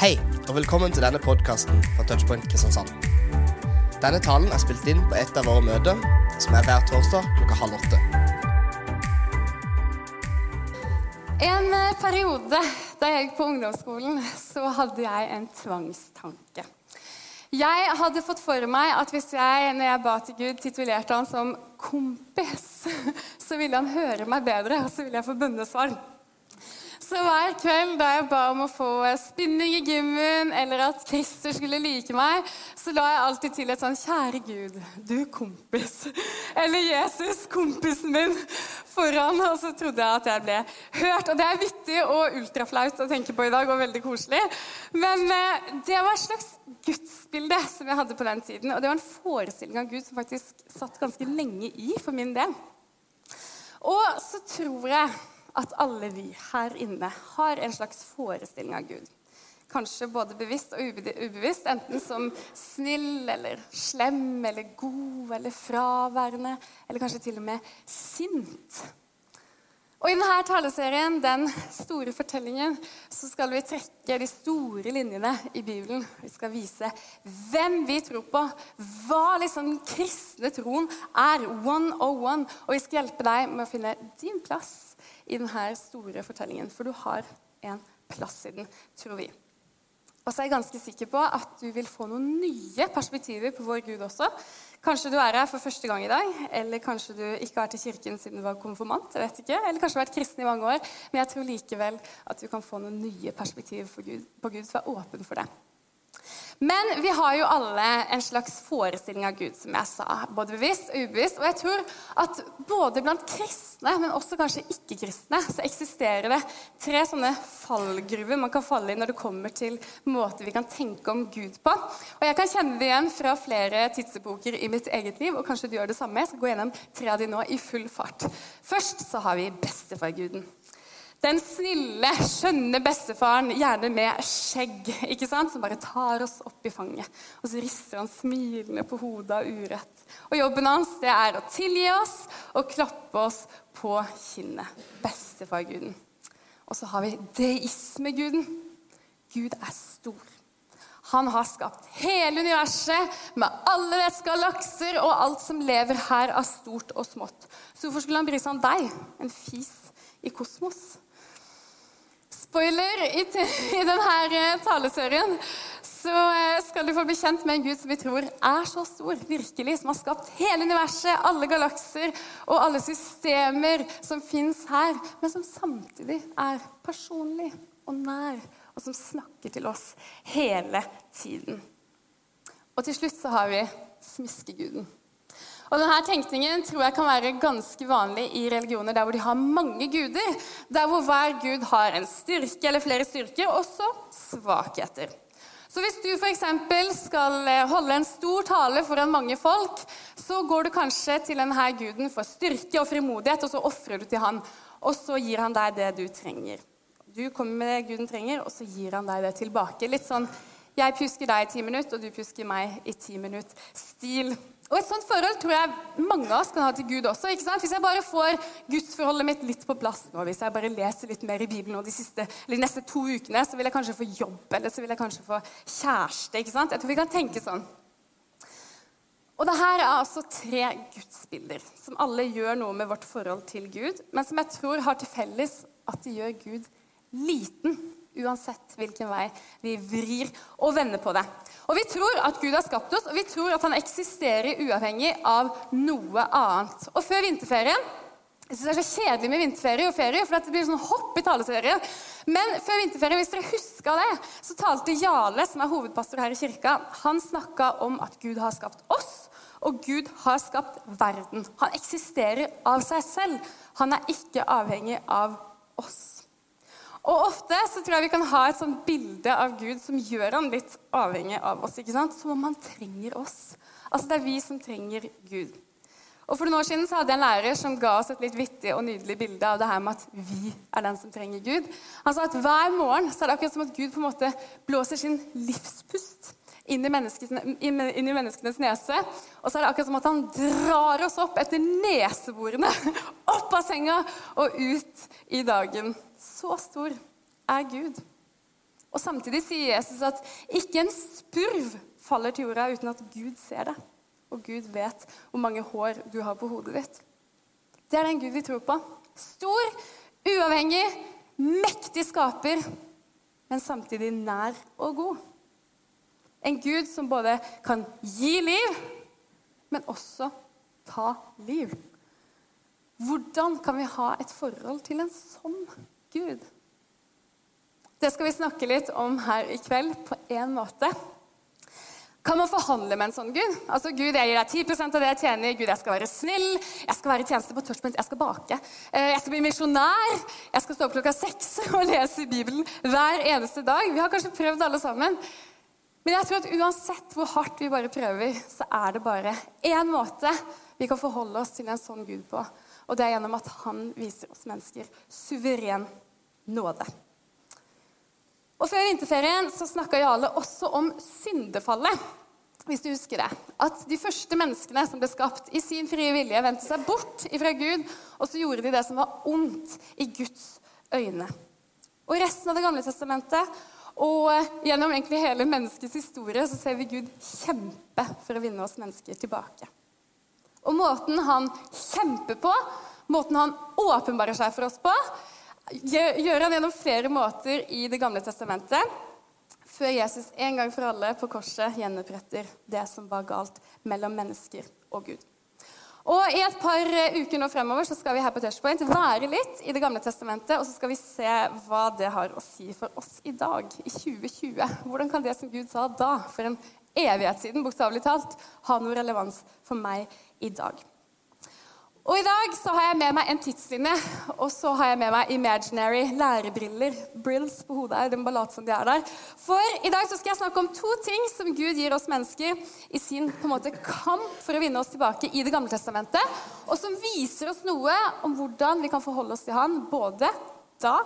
Hei, og velkommen til denne podkasten fra Touchpoint Kristiansand. Denne talen er spilt inn på et av våre møter, som er hver torsdag klokka halv åtte. En eh, periode da jeg gikk på ungdomsskolen, så hadde jeg en tvangstanke. Jeg hadde fått for meg at hvis jeg, når jeg ba til Gud, titulerte han som kompis, så ville han høre meg bedre, og så ville jeg få bønnesvar. Så hver kveld da jeg ba om å få spinning i gymmen, eller at Christer skulle like meg, så la jeg alltid til et sånn Kjære Gud, du kompis. Eller Jesus, kompisen min, foran. Og så trodde jeg at jeg ble hørt. Og det er vittig og ultraflaut å tenke på i dag, og veldig koselig. Men eh, det var et slags gudsbilde som jeg hadde på den tiden. Og det var en forestilling av Gud som faktisk satt ganske lenge i for min del. Og så tror jeg at alle vi her inne har en slags forestilling av Gud. Kanskje både bevisst og ubevisst, enten som snill eller slem eller god eller fraværende, eller kanskje til og med sint. Og I denne taleserien, den store fortellingen, så skal vi trekke de store linjene i Bibelen. Vi skal vise hvem vi tror på, hva liksom den kristne troen er. One oh one. Og vi skal hjelpe deg med å finne din plass i denne store fortellingen. For du har en plass i den, tror vi. Og så er jeg ganske sikker på at du vil få noen nye perspektiver på vår Gud også. Kanskje du er her for første gang i dag, eller kanskje du ikke har vært i kirken siden du var konfirmant. jeg vet ikke, Eller kanskje du har vært kristen i mange år. Men jeg tror likevel at du kan få noen nye perspektiver på Gud, på Gud vær åpen for det. Men vi har jo alle en slags forestilling av Gud, som jeg sa. Både bevisst og ubevisst. Og jeg tror at både blant kristne, men også kanskje ikke-kristne, så eksisterer det tre sånne fallgruver man kan falle i når det kommer til måter vi kan tenke om Gud på. Og jeg kan kjenne det igjen fra flere tidsepoker i mitt eget liv, og kanskje du gjør det samme. Jeg skal gå gjennom tre av de nå i full fart. Først så har vi bestefarguden. Den snille, skjønne bestefaren, gjerne med skjegg, ikke sant? som bare tar oss opp i fanget. Og så rister han smilende på hodet av urett. Og jobben hans det er å tilgi oss og klappe oss på kinnet. Bestefarguden. Og så har vi deismeguden. Gud er stor. Han har skapt hele universet med alle dets galakser og alt som lever her av stort og smått. Så hvorfor skulle han bry seg om deg, en fis i kosmos? Spoiler! I, i denne eh, taleserien så eh, skal du få bli kjent med en Gud som vi tror er så stor, virkelig, som har skapt hele universet, alle galakser og alle systemer som fins her, men som samtidig er personlig og nær, og som snakker til oss hele tiden. Og til slutt så har vi smiskeguden. Og denne tenkningen tror jeg kan være ganske vanlig i religioner der hvor de har mange guder. Der hvor hver gud har en styrke eller flere styrker, og også svakheter. Så hvis du f.eks. skal eh, holde en stor tale foran mange folk, så går du kanskje til denne guden for styrke og frimodighet, og så ofrer du til han. Og så gir han deg det du trenger. Du kommer med det guden trenger, og så gir han deg det tilbake. Litt sånn jeg pjusker deg i ti minutter, og du pjusker meg i ti minutter-stil. Og Et sånt forhold tror jeg mange av oss kan ha til Gud også. ikke sant? Hvis jeg bare får gudsforholdet mitt litt på plass nå, hvis jeg bare leser litt mer i Bibelen de, siste, de neste to ukene, så vil jeg kanskje få jobb, eller så vil jeg kanskje få kjæreste. ikke sant? Jeg tror vi kan tenke sånn. Og det her er altså tre gudsbilder som alle gjør noe med vårt forhold til Gud, men som jeg tror har til felles at de gjør Gud liten uansett hvilken vei vi vrir og vender på det. Og Vi tror at Gud har skapt oss, og vi tror at han eksisterer uavhengig av noe annet. Og Før vinterferien jeg synes Det er så kjedelig med vinterferie og ferie, for det blir sånn hopp i taleserien. Men før vinterferien, hvis dere huska det, så talte Jale, som er hovedpastor her i kirka, han snakka om at Gud har skapt oss, og Gud har skapt verden. Han eksisterer av seg selv. Han er ikke avhengig av oss. Og ofte så tror jeg vi kan ha et sånt bilde av Gud som gjør han litt avhengig av oss. ikke sant? Som om han trenger oss. Altså Det er vi som trenger Gud. Og For noen år siden så hadde jeg en lærer som ga oss et litt vittig og nydelig bilde av det her med at vi er den som trenger Gud. Han sa at hver morgen så er det akkurat som at Gud på en måte blåser sin livspust inn i, inn i menneskenes nese. Og så er det akkurat som at han drar oss opp etter neseborene, opp av senga og ut i dagen. Så stor er Gud. Og Samtidig sier Jesus at ikke en spurv faller til jorda uten at Gud ser det. Og Gud vet hvor mange hår du har på hodet ditt. Det er den Gud vi tror på. Stor, uavhengig, mektig skaper, men samtidig nær og god. En Gud som både kan gi liv, men også ta liv. Hvordan kan vi ha et forhold til en sånn Gud? Det skal vi snakke litt om her i kveld på én måte. Kan man forhandle med en sånn Gud? Altså, Gud, jeg gir deg 10% av det jeg tjener. Gud, jeg skal være snill. Jeg skal være i tjeneste på touchpoint. Jeg skal bake. Eh, jeg skal bli misjonær. Jeg skal stå opp klokka seks og lese Bibelen hver eneste dag. Vi har kanskje prøvd alle sammen. Men jeg tror at uansett hvor hardt vi bare prøver, så er det bare én måte vi kan forholde oss til en sånn Gud på. Og det er gjennom at han viser oss mennesker suveren nåde. Og Før vinterferien så snakka Jarle også om syndefallet. Hvis du husker det. At de første menneskene som ble skapt i sin frie vilje, vendte seg bort ifra Gud, og så gjorde de det som var ondt i Guds øyne. Og I resten av Det gamle testamentet og gjennom egentlig hele menneskets historie så ser vi Gud kjempe for å vinne oss mennesker tilbake. Og måten han kjemper på, måten han åpenbarer seg for oss på, gjør han gjennom flere måter i Det gamle testamentet, før Jesus en gang for alle på korset gjenoppretter det som var galt mellom mennesker og Gud. Og I et par uker nå fremover så skal vi her på Touchpoint være litt i Det gamle testamentet, og så skal vi se hva det har å si for oss i dag, i 2020. Hvordan kan det som Gud sa da, for en evighet siden, bokstavelig talt, har noe relevans for meg i dag? Og I dag så har jeg med meg en tidslinje, og så har jeg med meg imaginary lærebriller. Brills på hodet her, de bare som de er der. For i dag så skal jeg snakke om to ting som Gud gir oss mennesker i sin på en måte kamp for å vinne oss tilbake i Det gamle testamentet, og som viser oss noe om hvordan vi kan forholde oss til Han både da,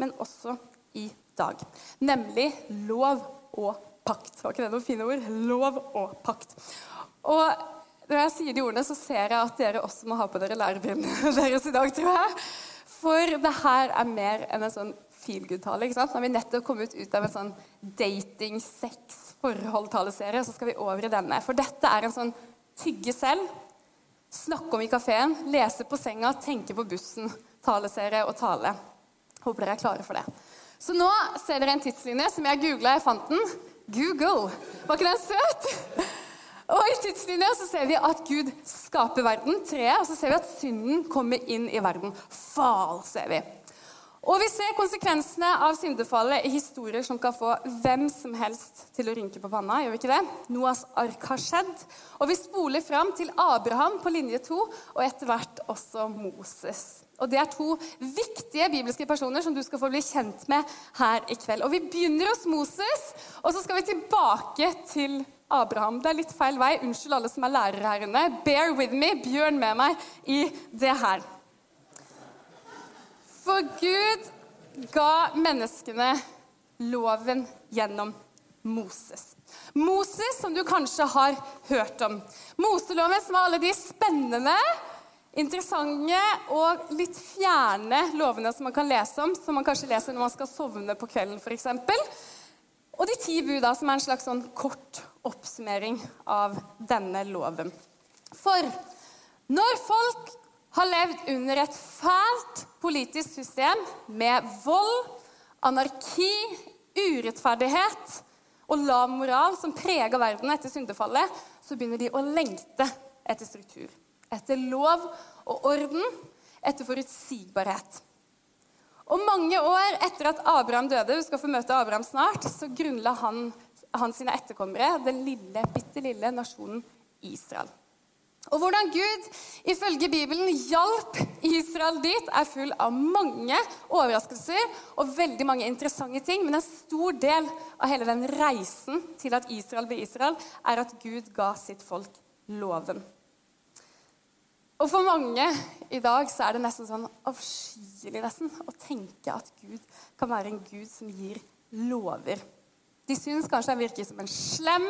men også i dag. Nemlig lov og pakt. Var ikke det noen fine ord? Lov og pakt. Og når jeg sier de ordene, så ser jeg at dere også må ha på dere lærebrillene deres i dag, tror jeg. For det her er mer enn en sånn feel good-tale. ikke sant? Når vi nettopp kommet ut av en sånn dating, sex, forhold-taleserie, så skal vi over i denne. For dette er en sånn tygge selv, snakke om i kafeen, lese på senga, tenke på bussen, taleserie og tale. Håper dere er klare for det. Så nå ser dere en tidslinje som jeg googla, jeg fant den. Google. Var ikke den søt? Og I tidslinja så ser vi at Gud skaper verden, treet, og så ser vi at synden kommer inn i verden. Fal, ser vi. Og vi ser konsekvensene av syndefallet i historier som kan få hvem som helst til å rynke på panna. gjør vi ikke det? Noas ark har skjedd. Og vi spoler fram til Abraham på linje to, og etter hvert også Moses. Og Det er to viktige bibelske personer som du skal få bli kjent med her i kveld. Og Vi begynner hos Moses, og så skal vi tilbake til Abraham. Det er litt feil vei. Unnskyld alle som er lærere her inne. Bear with me. Bjørn med meg i det her. For Gud ga menneskene loven gjennom Moses. Moses, som du kanskje har hørt om. Moseloven som var alle de spennende, interessante og litt fjerne lovene som man kan lese om, som man kanskje leser når man skal sovne på kvelden f.eks. Og de ti buda, som er en slags sånn kort oppsummering av denne loven. For når folk har levd under et fælt politisk system med vold, anarki, urettferdighet og lav moral som preger verden etter syndefallet, så begynner de å lengte etter struktur. Etter lov og orden, etter forutsigbarhet. Og mange år etter at Abraham døde, vi skal få møte Abraham snart, så grunnla han, han sine etterkommere den lille, bitte lille nasjonen Israel. Og hvordan Gud ifølge Bibelen hjalp Israel dit, er full av mange overraskelser og veldig mange interessante ting. Men en stor del av hele den reisen til at Israel ble Israel, er at Gud ga sitt folk loven. Og for mange i dag så er det nesten sånn avskyelig nesten å tenke at Gud kan være en Gud som gir lover. De syns kanskje han virker som en slem,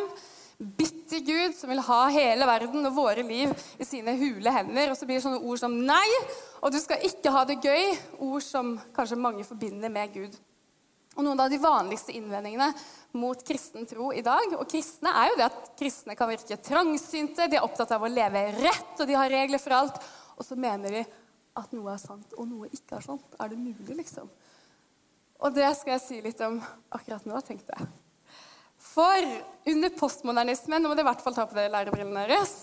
bitter Gud som vil ha hele verden og våre liv i sine hule hender. Og så blir det sånne ord som 'nei', og 'du skal ikke ha det gøy', ord som kanskje mange forbinder med Gud. Og Noen av de vanligste innvendingene mot kristen tro i dag og kristne er jo det at kristne kan virke trangsynte, de er opptatt av å leve rett, og de har regler for alt. Og så mener de at noe er sant, og noe ikke er sant. Er det mulig, liksom? Og det skal jeg si litt om akkurat nå, tenkte jeg. For under postmodernismen nå må dere i hvert fall ta på dere lærebrillene deres,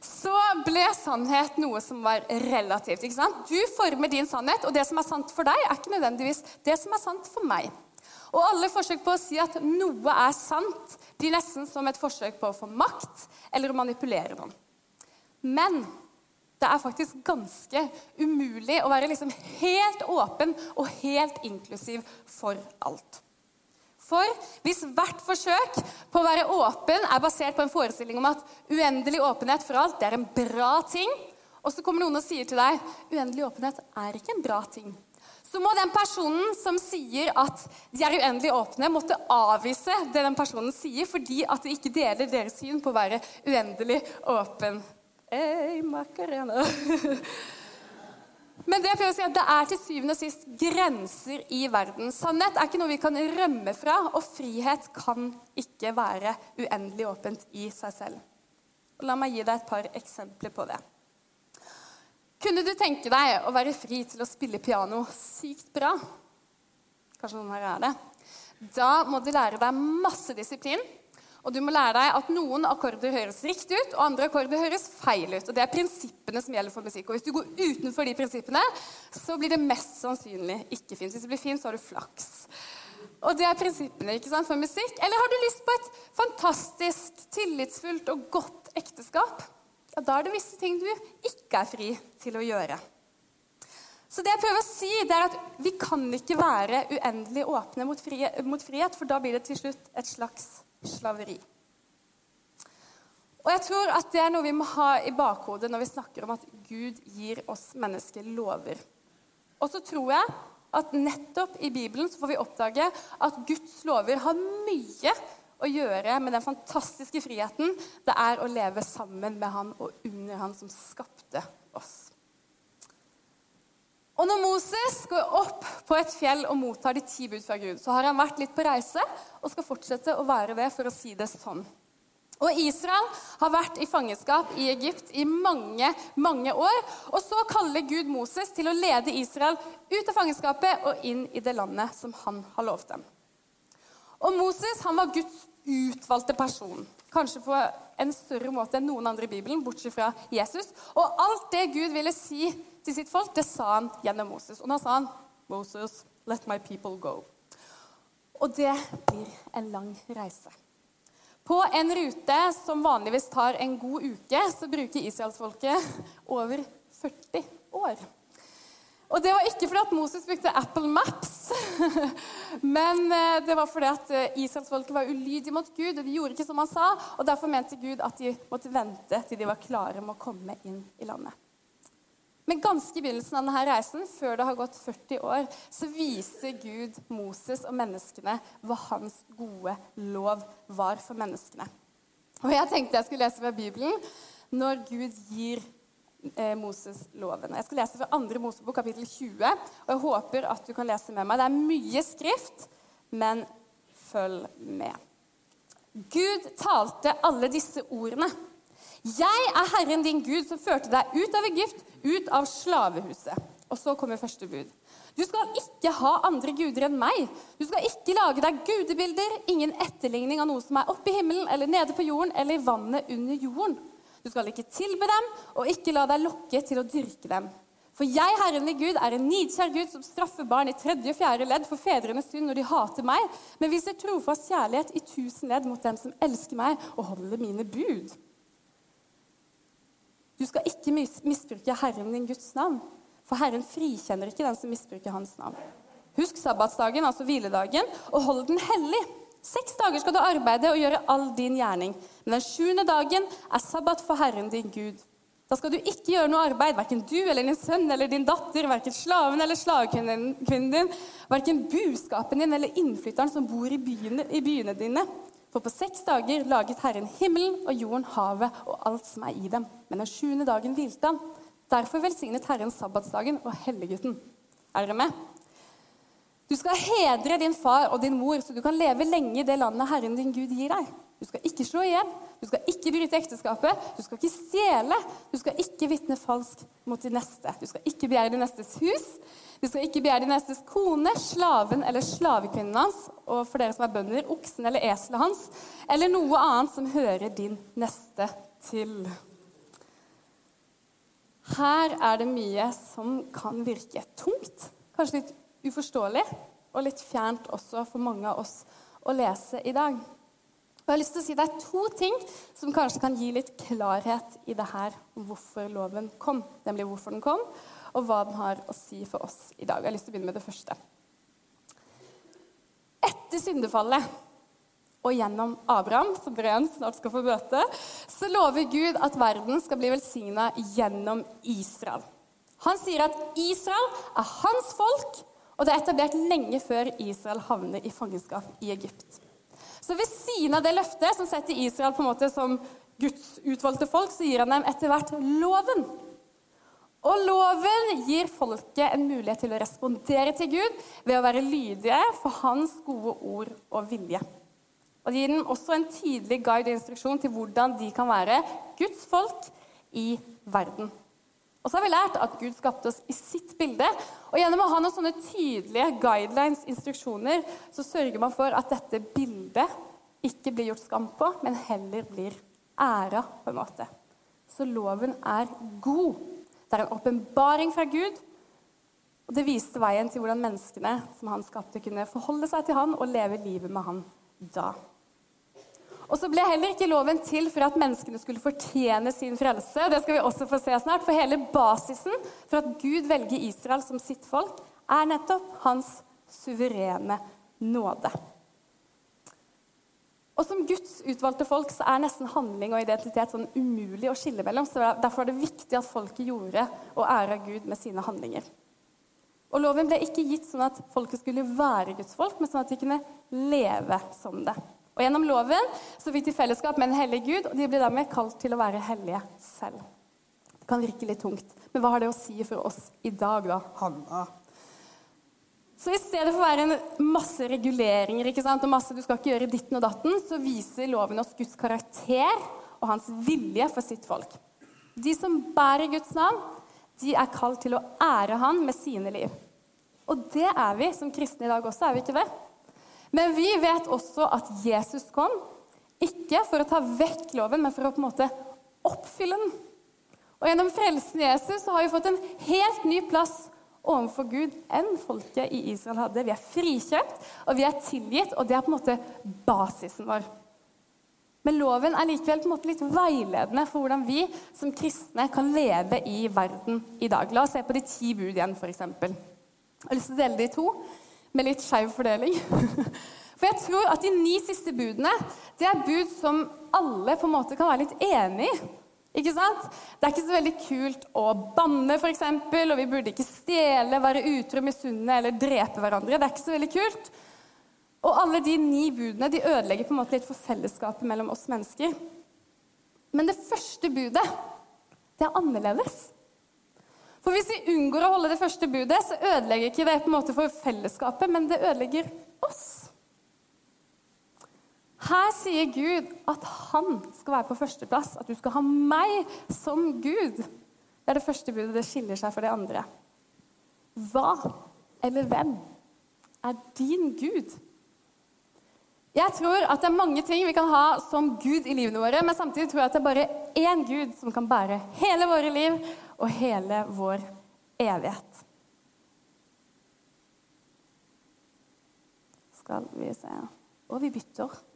så ble sannhet noe som var relativt. ikke sant? Du former din sannhet, og det som er sant for deg, er ikke nødvendigvis det som er sant for meg. Og alle forsøk på å si at noe er sant, blir nesten som et forsøk på å få makt eller å manipulere noen. Men det er faktisk ganske umulig å være liksom helt åpen og helt inklusiv for alt. For hvis hvert forsøk på å være åpen er basert på en forestilling om at uendelig åpenhet for alt det er en bra ting, og så kommer noen og sier til deg uendelig åpenhet er ikke en bra ting, så må den personen som sier at de er uendelig åpne, måtte avvise det den personen sier, fordi at de ikke deler deres syn på å være uendelig åpen. Hey, Macarena. Men det, si det er til syvende og sist grenser i verden. Sannhet er ikke noe vi kan rømme fra, og frihet kan ikke være uendelig åpent i seg selv. La meg gi deg et par eksempler på det. Kunne du tenke deg å være fri til å spille piano sykt bra? Kanskje noen her er det. Da må du lære deg masse disiplin. Og du må lære deg at noen akkorder høres riktig ut, og andre akkorder høres feil ut. Og Det er prinsippene som gjelder for musikk. Og Hvis du går utenfor de prinsippene, så blir det mest sannsynlig ikke fint. Hvis det blir fint, så har du flaks. Og det er prinsippene ikke sant, for musikk. Eller har du lyst på et fantastisk, tillitsfullt og godt ekteskap? ja, da er det visse ting du ikke er fri til å gjøre. Så det jeg prøver å si, det er at vi kan ikke være uendelig åpne mot frihet, for da blir det til slutt et slags slaveri. Og jeg tror at det er noe vi må ha i bakhodet når vi snakker om at Gud gir oss mennesker lover. Og så tror jeg at nettopp i Bibelen så får vi oppdage at Guds lover har mye å gjøre med den fantastiske friheten det er å leve sammen med Han og under Han som skapte oss. Og når Moses går opp på et fjell og mottar de ti bud fra Gud, så har han vært litt på reise og skal fortsette å være det, for å si det sånn. Og Israel har vært i fangenskap i Egypt i mange mange år. Og så kaller Gud Moses til å lede Israel ut av fangenskapet og inn i det landet som han har lovt dem. Og Moses han var Guds utvalgte person. Kanskje på en større måte enn noen andre i Bibelen, bortsett fra Jesus. Og alt det Gud ville si til sitt folk, det sa han gjennom Moses. Og da sa han, 'Moses, let my people go'. Og det blir en lang reise. På en rute som vanligvis tar en god uke, så bruker israelsfolket over 40 år. Og det var ikke fordi at Moses brukte Apple Maps, men eh, det var fordi at eh, israelsfolket var ulydige mot Gud, og de gjorde ikke som han sa, og derfor mente Gud at de måtte vente til de var klare med å komme inn i landet. Men ganske i begynnelsen av denne reisen, før det har gått 40 år, så viser Gud Moses og menneskene hva hans gode lov var for menneskene. Og jeg tenkte jeg skulle lese fra Bibelen når Gud gir eh, Moses-loven. Jeg skal lese fra 2. Mosebok, kapittel 20, og jeg håper at du kan lese med meg. Det er mye skrift, men følg med. Gud talte alle disse ordene. Jeg er Herren din Gud, som førte deg ut av Egypt, ut av slavehuset. Og så kommer første bud. Du skal ikke ha andre guder enn meg. Du skal ikke lage deg gudebilder, ingen etterligning av noe som er oppe i himmelen eller nede på jorden eller i vannet under jorden. Du skal ikke tilbe dem, og ikke la deg lokke til å dyrke dem. For jeg, Herren din Gud, er en nidkjær Gud som straffer barn i tredje og fjerde ledd for fedrenes synd når de hater meg, men viser trofast kjærlighet i tusen ledd mot dem som elsker meg og holder mine bud. Du skal ikke misbruke Herren din Guds navn, for Herren frikjenner ikke den som misbruker hans navn. Husk sabbatsdagen, altså hviledagen, og hold den hellig. Seks dager skal du arbeide og gjøre all din gjerning. Men den sjuende dagen er sabbat for Herren din Gud. Da skal du ikke gjøre noe arbeid, verken du eller din sønn eller din datter, verken slaven eller slavekvinnen din, verken buskapen din eller innflytteren som bor i byene, i byene dine. For på seks dager laget Herren himmelen og jorden, havet og alt som er i dem. Men den sjuende dagen hvilte han. Derfor velsignet Herren sabbatsdagen og helliggutten. Er dere med? Du skal hedre din far og din mor, så du kan leve lenge i det landet Herren din Gud gir deg. Du skal ikke slå i hjel, du skal ikke bryte ekteskapet, du skal ikke stjele, du skal ikke vitne falsk mot din neste. Du skal ikke begjære din nestes hus, du skal ikke begjære din nestes kone, slaven eller slavekvinnen hans, og for dere som er bønder, oksen eller eselet hans, eller noe annet som hører din neste til. Her er det mye som kan virke tungt, kanskje litt uforståelig, og litt fjernt også for mange av oss å lese i dag. Og jeg har lyst til å si Det er to ting som kanskje kan gi litt klarhet i det her om hvorfor loven kom. Nemlig hvorfor den kom, og hva den har å si for oss i dag. Jeg har lyst til å begynne med det første. Etter syndefallet og gjennom Abraham, som Breen snart skal få møte, så lover Gud at verden skal bli velsigna gjennom Israel. Han sier at Israel er hans folk, og det er etablert lenge før Israel havner i fangenskap i Egypt. Så ved siden av det løftet som setter Israel på en måte som Guds utvalgte folk, så gir han dem etter hvert loven. Og loven gir folket en mulighet til å respondere til Gud ved å være lydige for hans gode ord og vilje. Og Det gir dem også en tydelig guide og instruksjon til hvordan de kan være Guds folk i verden. Og så har vi lært at Gud skapte oss i sitt bilde. Og gjennom å ha noen sånne tydelige guidelines, instruksjoner, så sørger man for at dette bildet ikke blir gjort skam på, men heller blir æra, på en måte. Så loven er god. Det er en åpenbaring fra Gud. Og det viste veien til hvordan menneskene som han skapte, kunne forholde seg til han og leve livet med han da. Og så ble heller ikke loven til for at menneskene skulle fortjene sin frelse. Det skal vi også få se snart, For hele basisen for at Gud velger Israel som sitt folk, er nettopp hans suverene nåde. Og Som Guds utvalgte folk så er nesten handling og identitet sånn umulig å skille mellom. så Derfor er det viktig at folket gjorde og æra Gud med sine handlinger. Og Loven ble ikke gitt sånn at folket skulle være Guds folk, men sånn at de kunne leve som det. Og Gjennom loven så fikk de fellesskap med en hellig Gud, og de ble dermed kalt til å være hellige selv. Det kan virke litt tungt, men hva har det å si for oss i dag, da, Hanna? Så i stedet for å være en masse reguleringer ikke sant, og masse du skal ikke gjøre ditten og datten, så viser loven oss Guds karakter og hans vilje for sitt folk. De som bærer Guds navn, de er kalt til å ære Han med sine liv. Og det er vi som kristne i dag også, er vi ikke det? Men vi vet også at Jesus kom, ikke for å ta vekk loven, men for å på en måte oppfylle den. Og gjennom frelsen i Jesus så har vi fått en helt ny plass overfor Gud enn folket i Israel hadde. Vi er frikjøpt, og vi er tilgitt, og det er på en måte basisen vår. Men loven er likevel på en måte litt veiledende for hvordan vi som kristne kan leve i verden i dag. La oss se på de ti bud igjen, f.eks. Jeg har lyst til å dele de to med litt skeiv fordeling. For jeg tror at de ni siste budene det er bud som alle på en måte kan være litt enig i. Ikke sant? Det er ikke så veldig kult å banne, f.eks., og vi burde ikke stjele, være utro, misunne eller drepe hverandre. Det er ikke så veldig kult. Og alle de ni budene de ødelegger på en måte litt for fellesskapet mellom oss mennesker. Men det første budet, det er annerledes. For hvis vi unngår å holde det første budet, så ødelegger ikke det på en måte for fellesskapet, men det ødelegger oss. Her sier Gud at han skal være på førsteplass, at du skal ha meg som Gud. Det er det første budet. Det skiller seg fra det andre. Hva eller hvem er din Gud? Jeg tror at det er mange ting vi kan ha som Gud i livene våre, men samtidig tror jeg at det er bare én Gud som kan bære hele våre liv og hele vår evighet. Skal vi se Og vi bytter.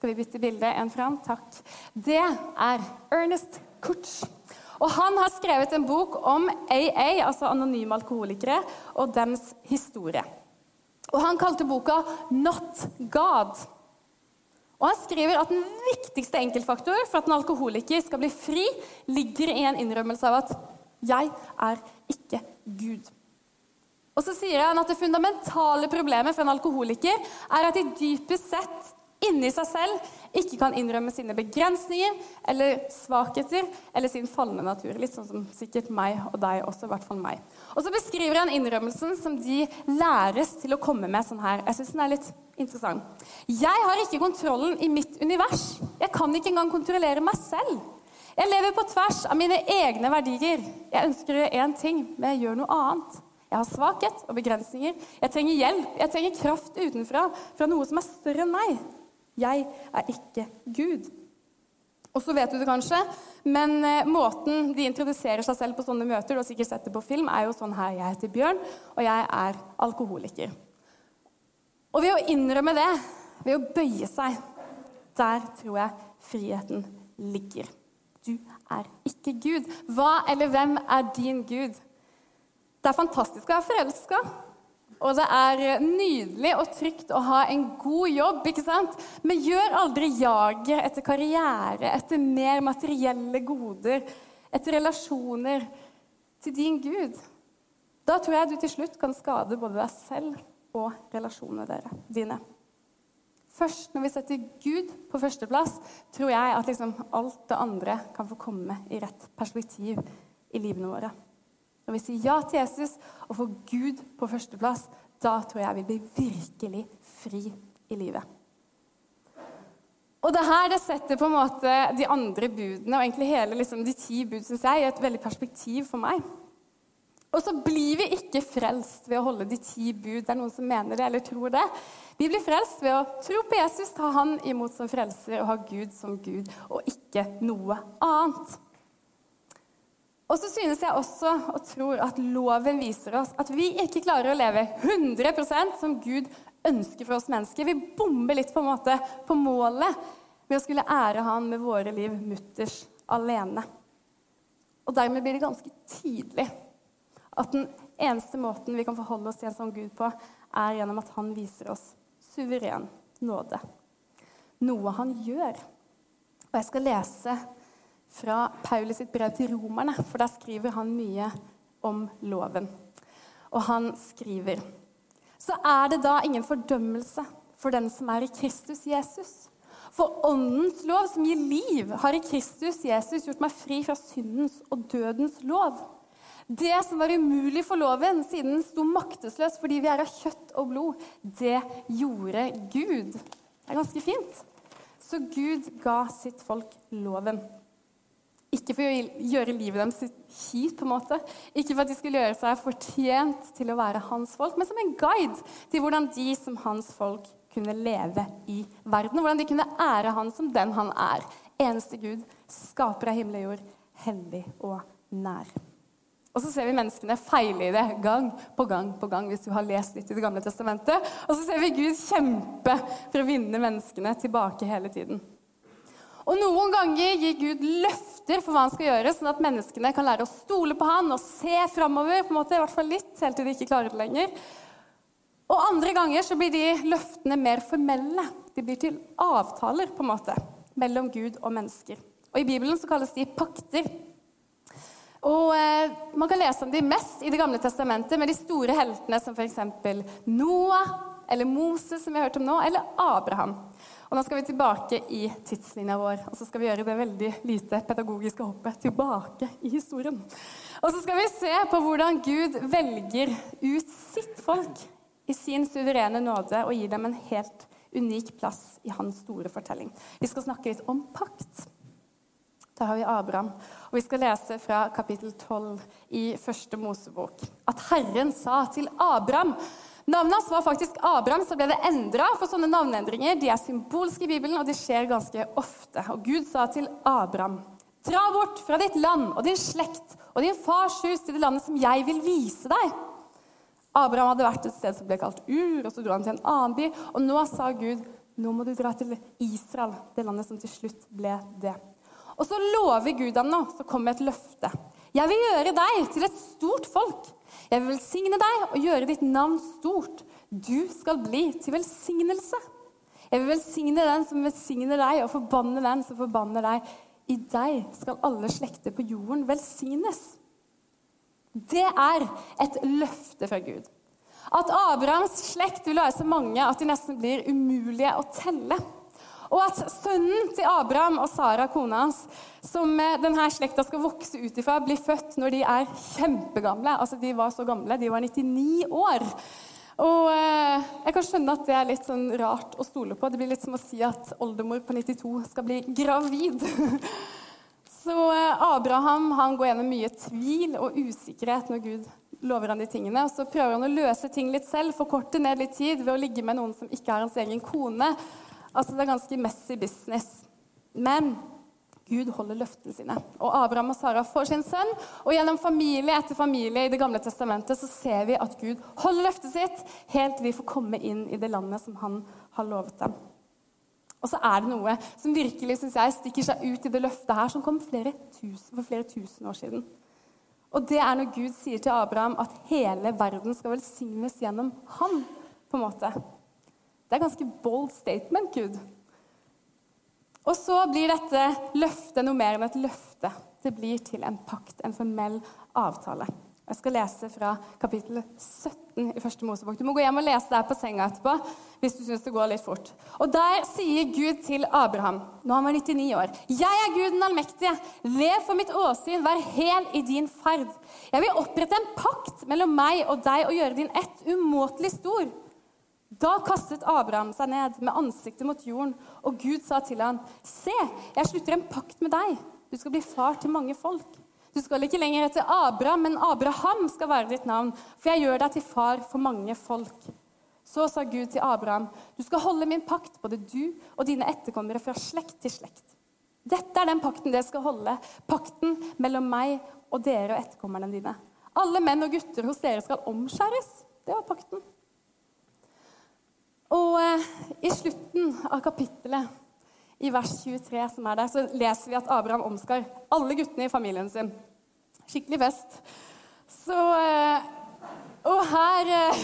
Skal vi bytte bilde en fram? Takk. Det er Ernest Kutch. Og han har skrevet en bok om AA, altså anonyme alkoholikere, og deres historie. Og Han kalte boka 'Not God'. Og Han skriver at den viktigste enkeltfaktor for at en alkoholiker skal bli fri, ligger i en innrømmelse av at 'jeg er ikke Gud'. Og så sier han at Det fundamentale problemet for en alkoholiker er at de dypest sett inni seg selv ikke kan innrømme sine begrensninger eller svakheter eller sin falne natur. Litt sånn som sikkert meg og deg også, i hvert fall meg. Og så beskriver han innrømmelsen som de læres til å komme med sånn her. Jeg syns den er litt interessant. Jeg har ikke kontrollen i mitt univers. Jeg kan ikke engang kontrollere meg selv. Jeg lever på tvers av mine egne verdier. Jeg ønsker å gjøre én ting, men jeg gjør noe annet. Jeg har svakhet og begrensninger. Jeg trenger hjelp. Jeg trenger kraft utenfra, fra noe som er større enn meg. Jeg er ikke Gud. Og så vet du det kanskje, men eh, måten de introduserer seg selv på sånne møter, du har sikkert sett det på film, er jo sånn her Jeg heter Bjørn, og jeg er alkoholiker. Og ved å innrømme det, ved å bøye seg, der tror jeg friheten ligger. Du er ikke Gud. Hva eller hvem er din Gud? Det er fantastisk å være forelska. Og det er nydelig og trygt å ha en god jobb, ikke sant? Men gjør aldri jaget etter karriere, etter mer materielle goder, etter relasjoner til din Gud. Da tror jeg du til slutt kan skade både deg selv og relasjonene dine. Først når vi setter Gud på førsteplass, tror jeg at liksom alt det andre kan få komme i rett perspektiv i livene våre. Når vi sier ja til Jesus og får Gud på førsteplass, da tror jeg vi blir virkelig fri i livet. Og det her det setter på en måte de andre budene og egentlig hele liksom, de ti bud synes jeg, i et veldig perspektiv for meg. Og så blir vi ikke frelst ved å holde de ti bud. Det er noen som mener det eller tror det. Vi blir frelst ved å tro på Jesus, ta Han imot som frelser og ha Gud som Gud, og ikke noe annet. Og så synes jeg også og tror at loven viser oss at vi ikke klarer å leve 100% som Gud ønsker for oss mennesker. Vi bomber litt på en måte på målet med å skulle ære Han med våre liv mutters alene. Og dermed blir det ganske tydelig at den eneste måten vi kan forholde oss til en sånn Gud på, er gjennom at han viser oss suveren nåde. Noe han gjør. Og jeg skal lese fra Paulus sitt brev til romerne, for der skriver han mye om loven. Og han skriver Så er det da ingen fordømmelse for den som er i Kristus Jesus. For åndens lov, som gir liv, har i Kristus Jesus gjort meg fri fra syndens og dødens lov. Det som var umulig for loven, siden den sto maktesløs fordi vi er av kjøtt og blod, det gjorde Gud. Det er ganske fint. Så Gud ga sitt folk loven. Ikke for å gjøre livet deres kjipt, på en måte. Ikke for at de skulle gjøre seg fortjent til å være hans folk, men som en guide til hvordan de som hans folk kunne leve i verden. Hvordan de kunne ære han som den han er. Eneste Gud, skaper av himmel og jord, hellig og nær. Og så ser vi menneskene feile i det gang på gang på gang hvis du har lest litt i Det gamle testamentet. Og så ser vi Gud kjempe for å vinne menneskene tilbake hele tiden. Og noen ganger gir Gud løfter for hva han skal gjøre, sånn at menneskene kan lære å stole på han og se framover, på en måte, i hvert fall litt, helt til de ikke klarer det lenger. Og andre ganger så blir de løftene mer formelle. De blir til avtaler, på en måte, mellom Gud og mennesker. Og I Bibelen så kalles de pakter. Og eh, Man kan lese om de mest i Det gamle testamentet, med de store heltene som f.eks. Noah, eller Moses, som vi har hørt om nå, eller Abraham. Og Nå skal vi tilbake i tidslinja vår, og så skal vi gjøre det veldig lite pedagogiske hoppet tilbake i historien. Og så skal vi se på hvordan Gud velger ut sitt folk i sin suverene nåde og gir dem en helt unik plass i hans store fortelling. Vi skal snakke litt om pakt. Da har vi Abraham, og vi skal lese fra kapittel 12 i første Mosebok. At Herren sa til Abraham Navnet hans var faktisk Abraham, så ble det endra. For sånne navneendringer de er symbolske i Bibelen, og de skjer ganske ofte. Og Gud sa til Abraham.: Dra bort fra ditt land og din slekt og din fars hus til det landet som jeg vil vise deg. Abraham hadde vært et sted som ble kalt Ur, og så dro han til en annen by. Og nå sa Gud, nå må du dra til Israel, det landet som til slutt ble det. Og så lover Gud ham nå, så kommer et løfte. Jeg vil gjøre deg til et stort folk. Jeg vil velsigne deg og gjøre ditt navn stort. Du skal bli til velsignelse. Jeg vil velsigne den som velsigner deg, og forbanne den som forbanner deg. I deg skal alle slekter på jorden velsignes. Det er et løfte fra Gud. At Abrahams slekt vil være så mange at de nesten blir umulige å telle. Og at sønnen til Abraham og Sara, kona hans, som eh, denne slekta skal vokse ut ifra, blir født når de er kjempegamle. Altså, De var så gamle. De var 99 år. Og eh, jeg kan skjønne at det er litt sånn rart å stole på. Det blir litt som å si at oldemor på 92 skal bli gravid. Så eh, Abraham han går gjennom mye tvil og usikkerhet når Gud lover han de tingene. Og så prøver han å løse ting litt selv, forkorte ned litt tid ved å ligge med noen som ikke er hans egen kone. Altså Det er ganske messy business. Men Gud holder løftene sine. Og Abraham og Sara får sin sønn. Og gjennom familie etter familie i Det gamle testamentet så ser vi at Gud holder løftet sitt helt til vi får komme inn i det landet som han har lovet dem. Og så er det noe som virkelig synes jeg, stikker seg ut i det løftet her, som kom flere tusen, for flere tusen år siden. Og det er når Gud sier til Abraham at hele verden skal velsignes gjennom ham. på en måte. Det er ganske bold statement, Gud. Og så blir dette løftet noe mer enn et løfte. Det blir til en pakt, en formell avtale. Jeg skal lese fra kapittel 17 i første Mosebok. Du må gå hjem og lese der på senga etterpå hvis du syns det går litt fort. Og Der sier Gud til Abraham, nå han var 99 år, 'Jeg er Gud den allmektige. Lev for mitt åsyn, vær hel i din ferd.' 'Jeg vil opprette en pakt mellom meg og deg og gjøre din ett umåtelig stor.' Da kastet Abraham seg ned med ansiktet mot jorden, og Gud sa til ham, Se, jeg slutter en pakt med deg. Du skal bli far til mange folk. Du skal ikke lenger hete Abraham, men Abraham skal være ditt navn, for jeg gjør deg til far for mange folk. Så sa Gud til Abraham, du skal holde min pakt, både du og dine etterkommere fra slekt til slekt. Dette er den pakten dere skal holde, pakten mellom meg og dere og etterkommerne dine. Alle menn og gutter hos dere skal omskjæres. Det var pakten. Og eh, i slutten av kapittelet, i vers 23, som er der, så leser vi at Abraham omskar alle guttene i familien sin. Skikkelig fest. Så eh, Og her eh,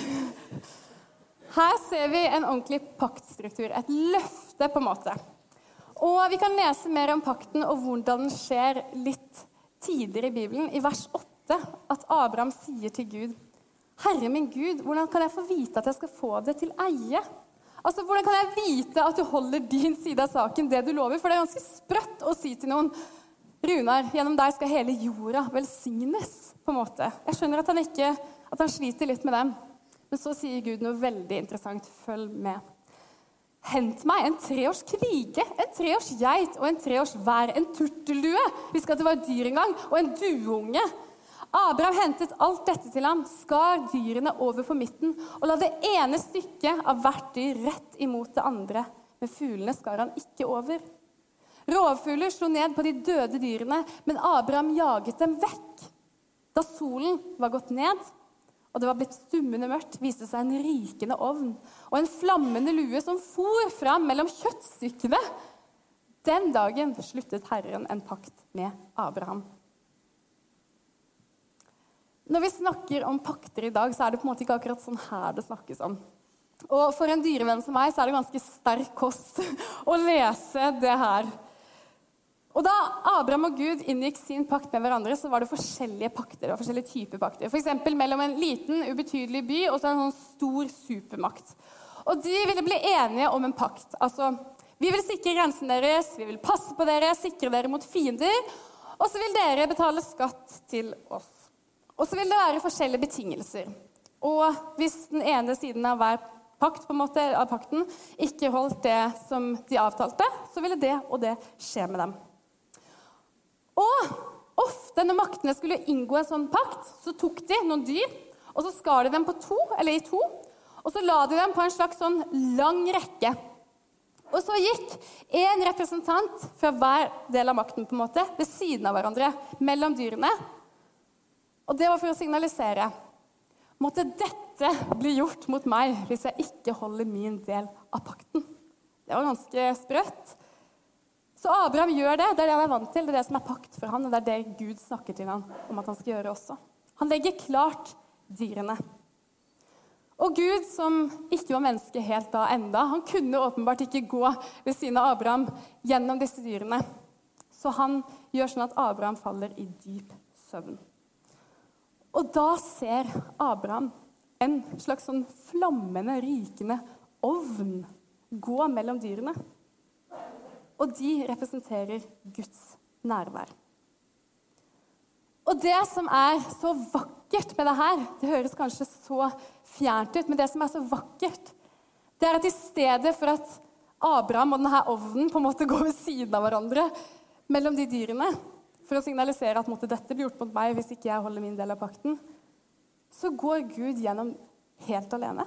Her ser vi en ordentlig paktstruktur. Et løfte, på en måte. Og vi kan lese mer om pakten og hvordan den skjer litt tidligere i Bibelen. I vers 8 at Abraham sier til Gud Herre min Gud, hvordan kan jeg få vite at jeg skal få det til eie? Altså, Hvordan kan jeg vite at du holder din side av saken, det du lover? For det er ganske sprøtt å si til noen Runar, gjennom deg skal hele jorda velsignes. på en måte. Jeg skjønner at han, ikke, at han sliter litt med dem. Men så sier Gud noe veldig interessant. Følg med. Hent meg en treårs krige, en treårs geit og en treårs vær, en turteldue hvis det var dyr en gang, og en dueunge. Abraham hentet alt dette til ham, skar dyrene over på midten og la det ene stykket av hvert dyr rett imot det andre. Men fuglene skar han ikke over. Rovfugler slo ned på de døde dyrene, men Abraham jaget dem vekk. Da solen var gått ned og det var blitt stummende mørkt, viste seg en rykende ovn og en flammende lue som for fram mellom kjøttstykkene. Den dagen sluttet Herren en pakt med Abraham. Når vi snakker om pakter i dag, så er det på en måte ikke akkurat sånn her det snakkes om. Og for en dyrevenn som meg så er det ganske sterk kost å lese det her. Og Da Abraham og Gud inngikk sin pakt med hverandre, så var det forskjellige pakter. og forskjellige typer pakter. F.eks. mellom en liten, ubetydelig by og så en sånn stor supermakt. Og De ville bli enige om en pakt. Altså, Vi vil sikre grensen deres, vi vil passe på dere, sikre dere mot fiender. Og så vil dere betale skatt til oss. Og så vil det være forskjellige betingelser. Og hvis den ene siden av hver pakt, på en måte, av pakten ikke holdt det som de avtalte, så ville det og det skje med dem. Og ofte når maktene skulle inngå en sånn pakt, så tok de noen dyr, og så skar de dem på to, eller i to, og så la de dem på en slags sånn lang rekke. Og så gikk en representant fra hver del av makten på en måte, ved siden av hverandre mellom dyrene og det var for å signalisere Måtte dette bli gjort mot meg hvis jeg ikke holder min del av pakten. Det var ganske sprøtt. Så Abraham gjør det. Det er det han er vant til. Det er det som er pakt for han, og det er det Gud snakker til ham om at han skal gjøre også. Han legger klart dyrene. Og Gud, som ikke var menneske helt da enda, han kunne åpenbart ikke gå ved siden av Abraham gjennom disse dyrene. Så han gjør sånn at Abraham faller i dyp søvn. Og da ser Abraham en slags sånn flammende, rykende ovn gå mellom dyrene. og de representerer Guds nærvær. Og det som er så vakkert med det her Det høres kanskje så fjernt ut, men det som er så vakkert, det er at i stedet for at Abraham og denne ovnen på en måte går ved siden av hverandre mellom de dyrene for å signalisere at måtte dette bli gjort mot meg hvis ikke jeg holder min del av pakten, så går Gud gjennom helt alene.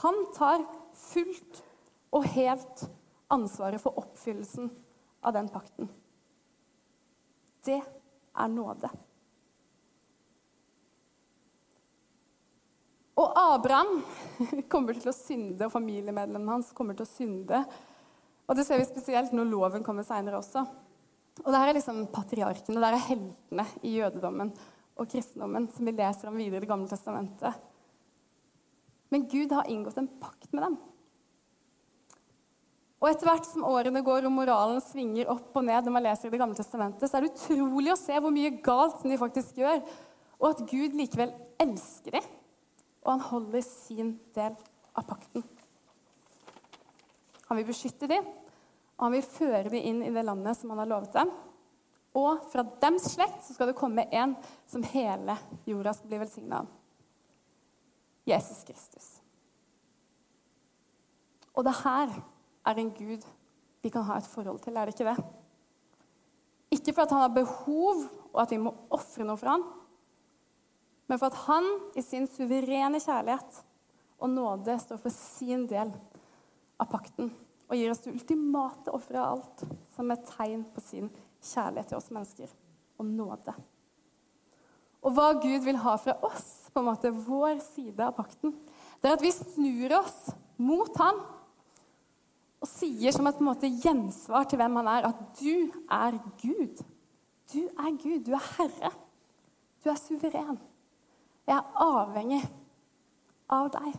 Han tar fullt og helt ansvaret for oppfyllelsen av den pakten. Det er nåde. Og Abraham kommer til å synde, og familiemedlemmene hans kommer til å synde. Og det ser vi spesielt når loven kommer seinere også. Og der er liksom patriarkene, der er heltene i jødedommen og kristendommen som vi leser om videre i Det gamle testamentet. Men Gud har inngått en pakt med dem. Og etter hvert som årene går og moralen svinger opp og ned, når man leser i Det gamle testamentet, så er det utrolig å se hvor mye galt de faktisk gjør, og at Gud likevel elsker dem, og han holder sin del av pakten. Han vil beskytte dem, og han vil føre dem inn i det landet som han har lovet dem. Og fra dems slekt så skal det komme en som hele jorda skal bli velsigna av. Jesus Kristus. Og det her er en Gud vi kan ha et forhold til, er det ikke det? Ikke for at han har behov, og at vi må ofre noe for han, men for at han i sin suverene kjærlighet og nåde står for sin del av pakten og gir oss det ultimate offeret av alt som et tegn på sin kjærlighet til oss mennesker og nåde. Og hva Gud vil ha fra oss, på en måte vår side av pakten, det er at vi snur oss mot ham og sier som et på en måte, gjensvar til hvem han er, at du er Gud. Du er Gud. Du er Herre. Du er suveren. Jeg er avhengig av deg.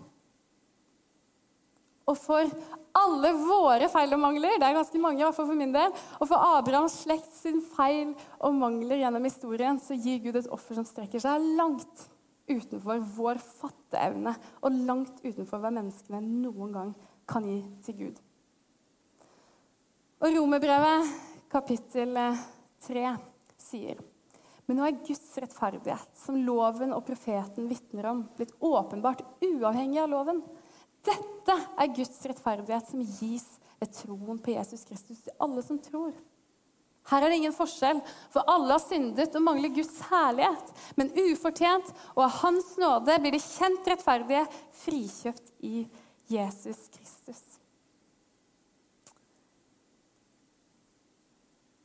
Og for alle våre feil og mangler, det er ganske mange, i hvert fall for min del, og for Abrahams slekt sin feil og mangler gjennom historien, så gir Gud et offer som strekker seg langt utenfor vår fatteevne, og langt utenfor hva menneskene noen gang kan gi til Gud. Og Romerbrevet kapittel 3 sier men nå er Guds rettferdighet, som loven og profeten vitner om, blitt åpenbart uavhengig av loven. Dette er Guds rettferdighet som gis ved troen på Jesus Kristus til alle som tror. Her er det ingen forskjell, for alle har syndet og mangler Guds herlighet. Men ufortjent og av Hans nåde blir de kjent rettferdige, frikjøpt i Jesus Kristus.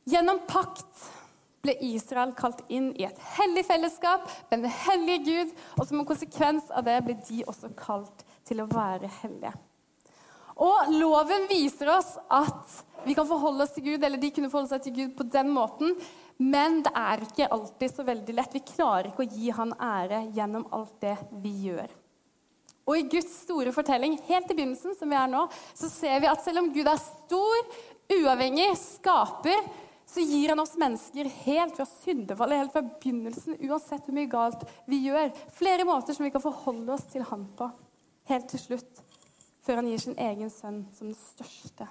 Gjennom pakt ble Israel kalt inn i et hellig fellesskap med den hellige Gud, og som en konsekvens av det ble de også kalt til å være hellige. Og loven viser oss at vi kan forholde oss til Gud, eller de kunne forholde seg til Gud på den måten, men det er ikke alltid så veldig lett. Vi klarer ikke å gi Han ære gjennom alt det vi gjør. Og i Guds store fortelling, helt i begynnelsen, som vi er nå, så ser vi at selv om Gud er stor, uavhengig, skaper, så gir han oss mennesker helt fra syndefallet, helt fra begynnelsen, uansett hvor mye galt vi gjør, flere måter som vi kan forholde oss til Han på helt til slutt, før han gir sin egen sønn som den største,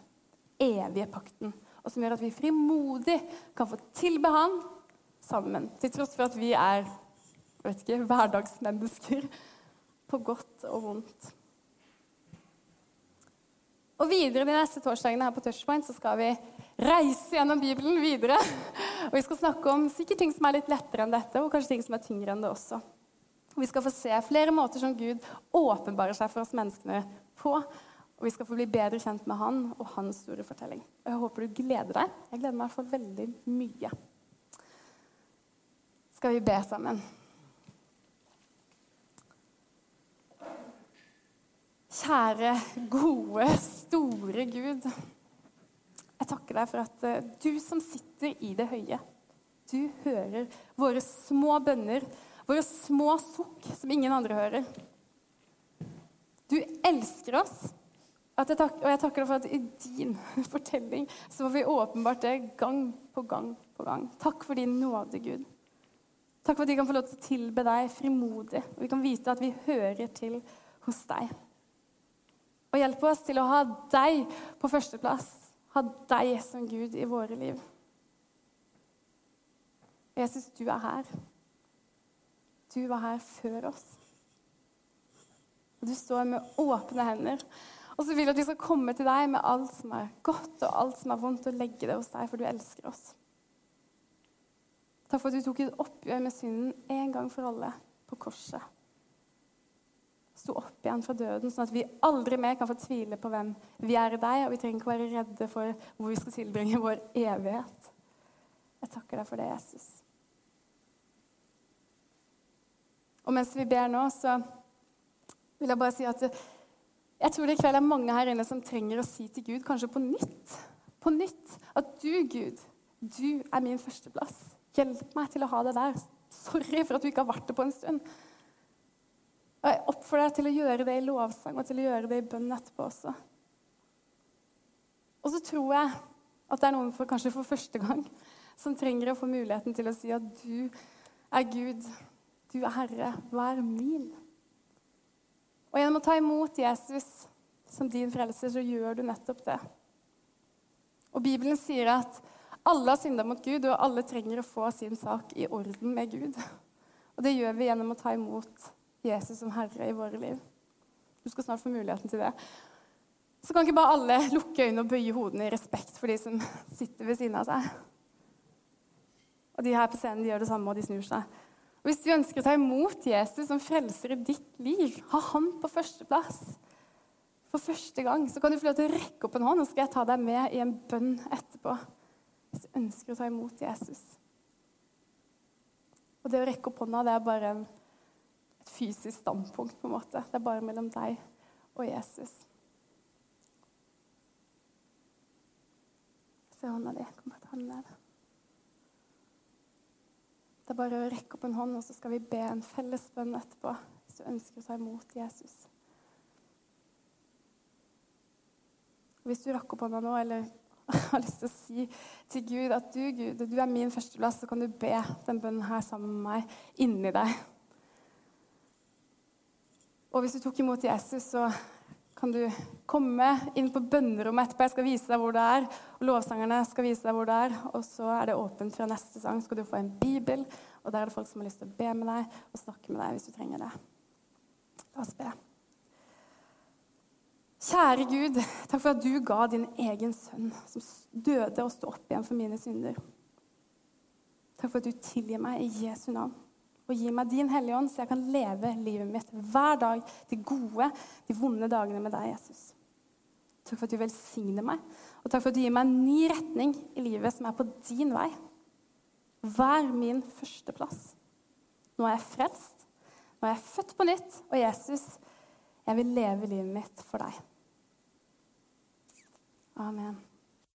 evige pakten, og som gjør at vi frimodig kan få tilbe han sammen, til tross for at vi er vet ikke, hverdagsmennesker på godt og vondt. Og videre de neste torsdagene her på Touchpoint så skal vi reise gjennom Bibelen videre. Og vi skal snakke om sikkert ting som er litt lettere enn dette, og kanskje ting som er tyngre enn det også. Og vi skal få se flere måter som Gud åpenbarer seg for oss menneskene på. Og vi skal få bli bedre kjent med han og hans store fortelling. Og jeg håper du gleder deg. Jeg gleder meg for veldig mye. Skal vi be sammen? Kjære, gode, store Gud. Jeg takker deg for at eh, du som sitter i det høye, du hører våre små bønner Våre små sukk som ingen andre hører. Du elsker oss. Og jeg takker deg for at i din fortelling så får vi åpenbart det gang på gang på gang. Takk for din nåde, Gud. Takk for at vi kan få lov til å tilbe deg frimodig, og vi kan vite at vi hører til hos deg. Og hjelp oss til å ha deg på førsteplass. Ha deg som Gud i våre liv. Jesus, du er her. Du var her før oss. Og du står med åpne hender. Og så vil jeg at vi skal komme til deg med alt som er godt og alt som er vondt, og legge det hos deg, for du elsker oss. Takk for at du tok et oppgjør med synden en gang for alle på korset. Sto opp igjen fra døden, sånn at vi aldri mer kan få tvile på hvem vi er i deg, og vi trenger ikke være redde for hvor vi skal tilbringe vår evighet. Jeg takker deg for det, Jesus. Og mens vi ber nå, så vil jeg bare si at jeg tror det i kveld er mange her inne som trenger å si til Gud, kanskje på nytt, på nytt, at du, Gud, du er min førsteplass. Hjelp meg til å ha det der. Sorry for at du ikke har vært det på en stund. Og jeg oppfordrer deg til å gjøre det i lovsang og til å gjøre det i bønn etterpå også. Og så tror jeg at det er noen for, kanskje for første gang som trenger å få muligheten til å si at du er Gud, du er Herre, vær min. Og gjennom å ta imot Jesus som din frelser, så gjør du nettopp det. Og Bibelen sier at alle har synda mot Gud, og alle trenger å få sin sak i orden med Gud. Og det gjør vi gjennom å ta imot Jesus som Herre i våre liv. Du skal snart få muligheten til det. Så kan ikke bare alle lukke øynene og bøye hodene i respekt for de som sitter ved siden av seg. Og de her på scenen de gjør det samme, og de snur seg. Hvis du ønsker å ta imot Jesus som frelser i ditt liv, ha han på førsteplass for første gang, så kan du få lov til å rekke opp en hånd, og skal jeg ta deg med i en bønn etterpå. Hvis du ønsker å ta imot Jesus. Og det å rekke opp hånda, det er bare en, et fysisk standpunkt, på en måte. Det er bare mellom deg og Jesus. Se hånda di. Kom og ta den ned. Det er bare å rekke opp en hånd, og så skal vi be en felles bønn etterpå hvis du ønsker å ta imot Jesus. Hvis du rakk opp hånda nå, eller har lyst til å si til Gud at du, Gud, du er min førsteplass, så kan du be den bønnen her sammen med meg inni deg. Og hvis du tok imot Jesus, så kan du komme inn på bønnerommet etterpå. Jeg skal vise deg hvor det er. og Lovsangerne skal vise deg hvor det er. Og så er det åpent fra neste sang. skal du få en bibel, og der er det folk som har lyst til å be med deg og snakke med deg hvis du trenger det. La oss be. Kjære Gud, takk for at du ga din egen sønn, som døde og sto opp igjen for mine synder. Takk for at du tilgir meg i Jesu navn og gi meg din Hellige Ånd, så jeg kan leve livet mitt hver dag, de gode, de vonde dagene med deg, Jesus. Takk for at du velsigner meg, og takk for at du gir meg en ny retning i livet som er på din vei. Vær min førsteplass. Nå er jeg frelst, nå er jeg født på nytt, og Jesus, jeg vil leve livet mitt for deg. Amen.